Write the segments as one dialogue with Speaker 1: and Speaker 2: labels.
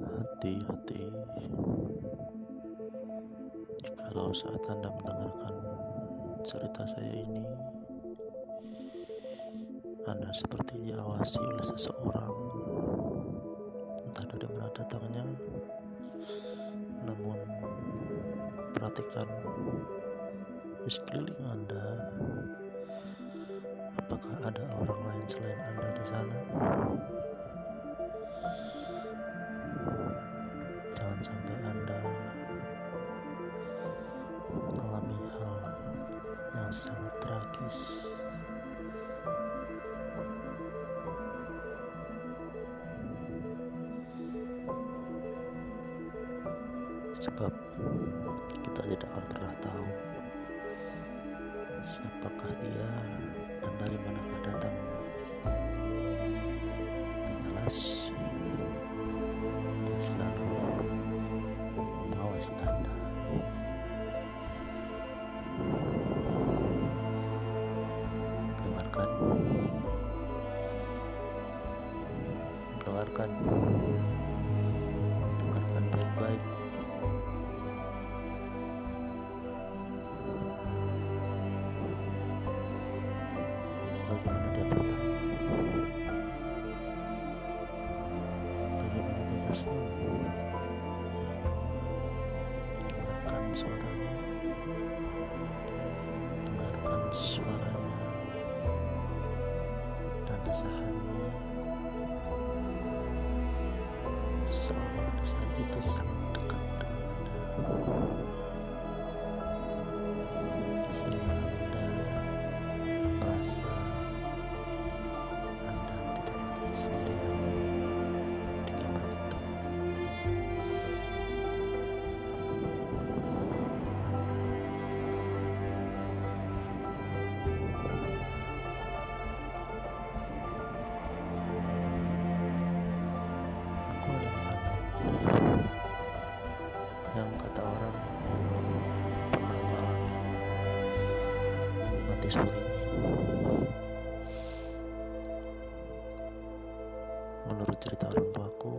Speaker 1: Hati-hati. Kalau saat Anda mendengarkan cerita saya ini Anda seperti diawasi oleh seseorang. Entah dari mana datangnya. Namun Perhatikan Di sekeliling Anda Apakah ada orang lain selain Anda di sana? Sebab kita tidak akan pernah tahu siapakah dia dan dari manakah datangnya. Yang jelas, dia selalu mengawasi Anda. Dengarkan, dengarkan Tersenyum? Dengarkan suaranya. Dengarkan suaranya dan desahannya. Seolah desahan itu sangat dekat dengan Anda. Hingga Anda yang kata orang pernah mengalami mati suri. Menurut cerita orang tuaku,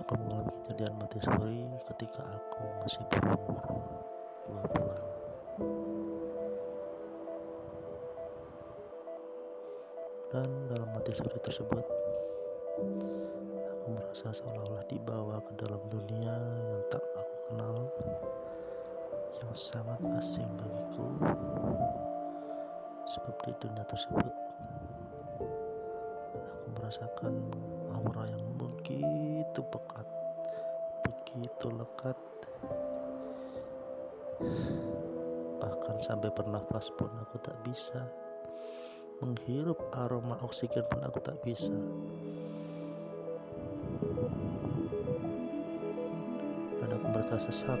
Speaker 1: aku mengalami kejadian mati suri ketika aku masih berumur dua bulan. Dan dalam mati suri tersebut, merasa seolah-olah dibawa ke dalam dunia yang tak aku kenal, yang sangat asing bagiku. Sebab di dunia tersebut, aku merasakan aura yang begitu pekat, begitu lekat, bahkan sampai bernafas pun aku tak bisa menghirup aroma oksigen pun aku tak bisa. Aku merasa sesak.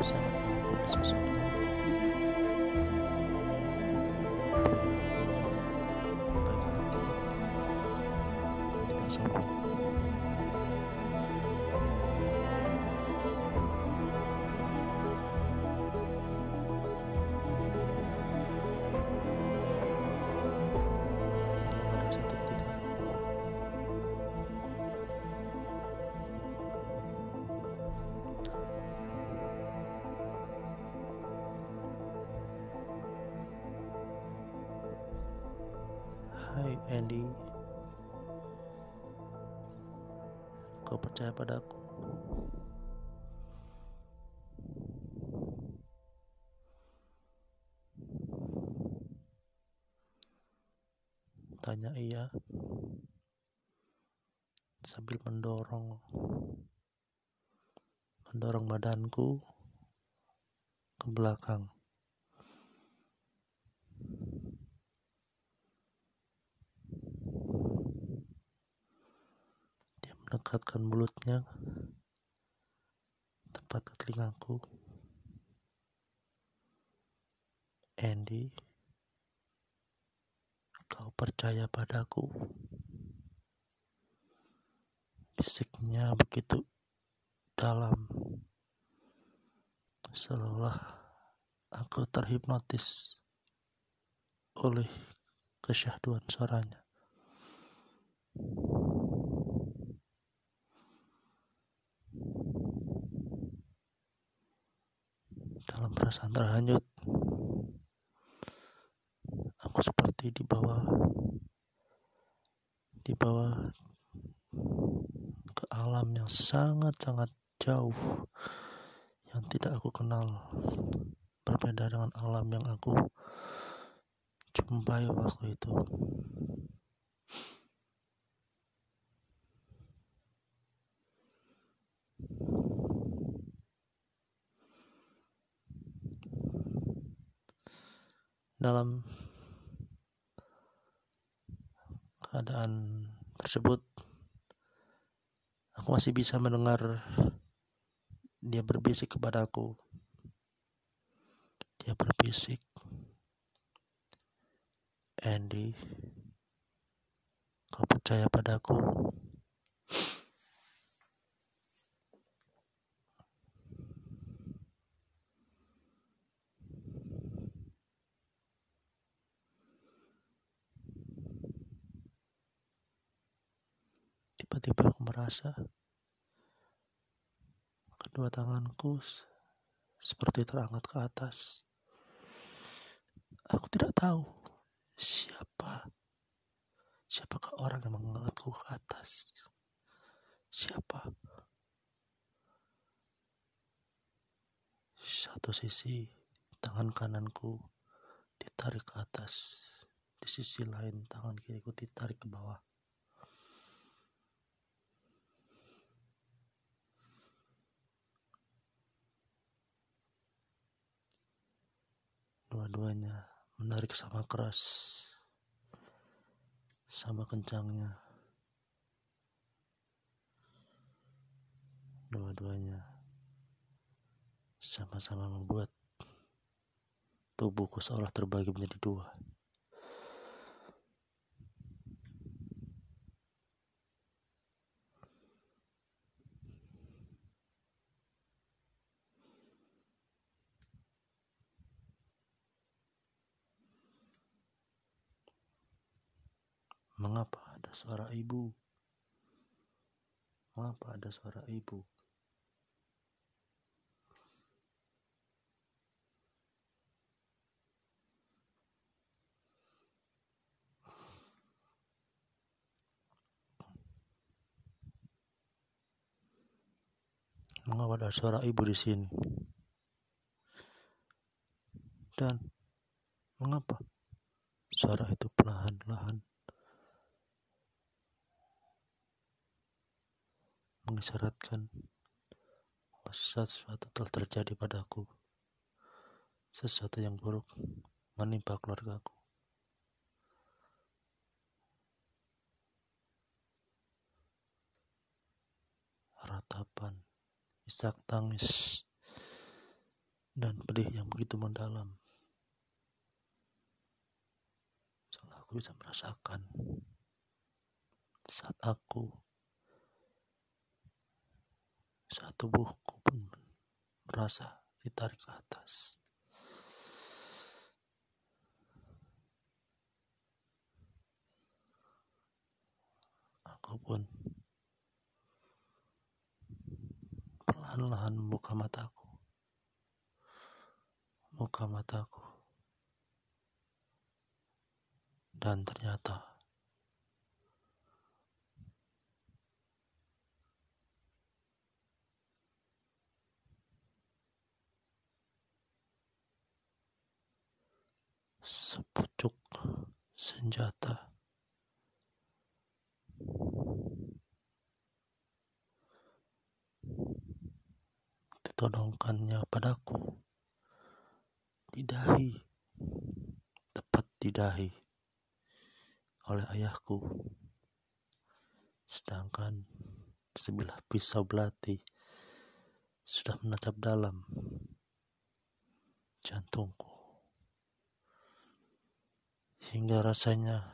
Speaker 1: sangat mampu sesuatu berarti kita sombong Hai Andy. Kau percaya padaku? Tanya ia Sambil mendorong Mendorong badanku Ke belakang mendekatkan mulutnya tepat ke telingaku. Andy, kau percaya padaku? Bisiknya begitu dalam, seolah aku terhipnotis oleh kesyahduan suaranya. Dalam perasaan terhanyut. Aku seperti di bawah di bawah ke alam yang sangat-sangat jauh yang tidak aku kenal. Berbeda dengan alam yang aku jumpai waktu itu dalam keadaan tersebut aku masih bisa mendengar dia berbisik kepadaku dia berbisik Andy kau percaya padaku Aku merasa kedua tanganku seperti terangkat ke atas. Aku tidak tahu siapa siapakah orang yang mengangkatku ke atas. Siapa? Satu sisi tangan kananku ditarik ke atas, di sisi lain tangan kiriku ditarik ke bawah. Dua-duanya menarik sama keras, sama kencangnya. Dua-duanya sama-sama membuat tubuhku seolah terbagi menjadi dua. Mengapa ada suara ibu? Mengapa ada suara ibu? Mengapa ada suara ibu di sini? Dan mengapa suara itu perlahan-lahan mengisyaratkan sesuatu telah terjadi padaku. Sesuatu yang buruk menimpa keluargaku. Ratapan, isak tangis, dan pedih yang begitu mendalam. Seolah aku bisa merasakan saat aku saat tubuhku pun merasa ditarik ke atas. Aku pun perlahan-lahan membuka mataku. Buka mataku. Dan ternyata sepucuk senjata. Ditodongkannya padaku. Di dahi. Tepat di dahi. Oleh ayahku. Sedangkan sebilah pisau belati sudah menancap dalam jantungku hingga rasanya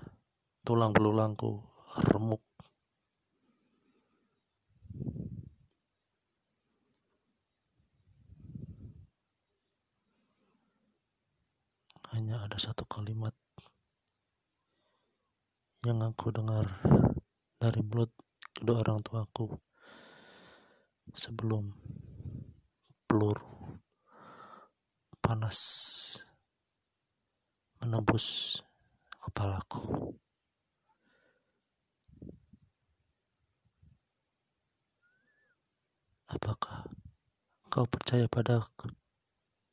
Speaker 1: tulang belulangku remuk. Hanya ada satu kalimat yang aku dengar dari mulut kedua orang tuaku sebelum peluru panas menembus kepalaku. Apakah kau percaya pada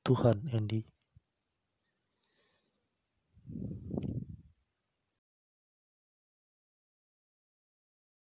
Speaker 1: Tuhan, Andy?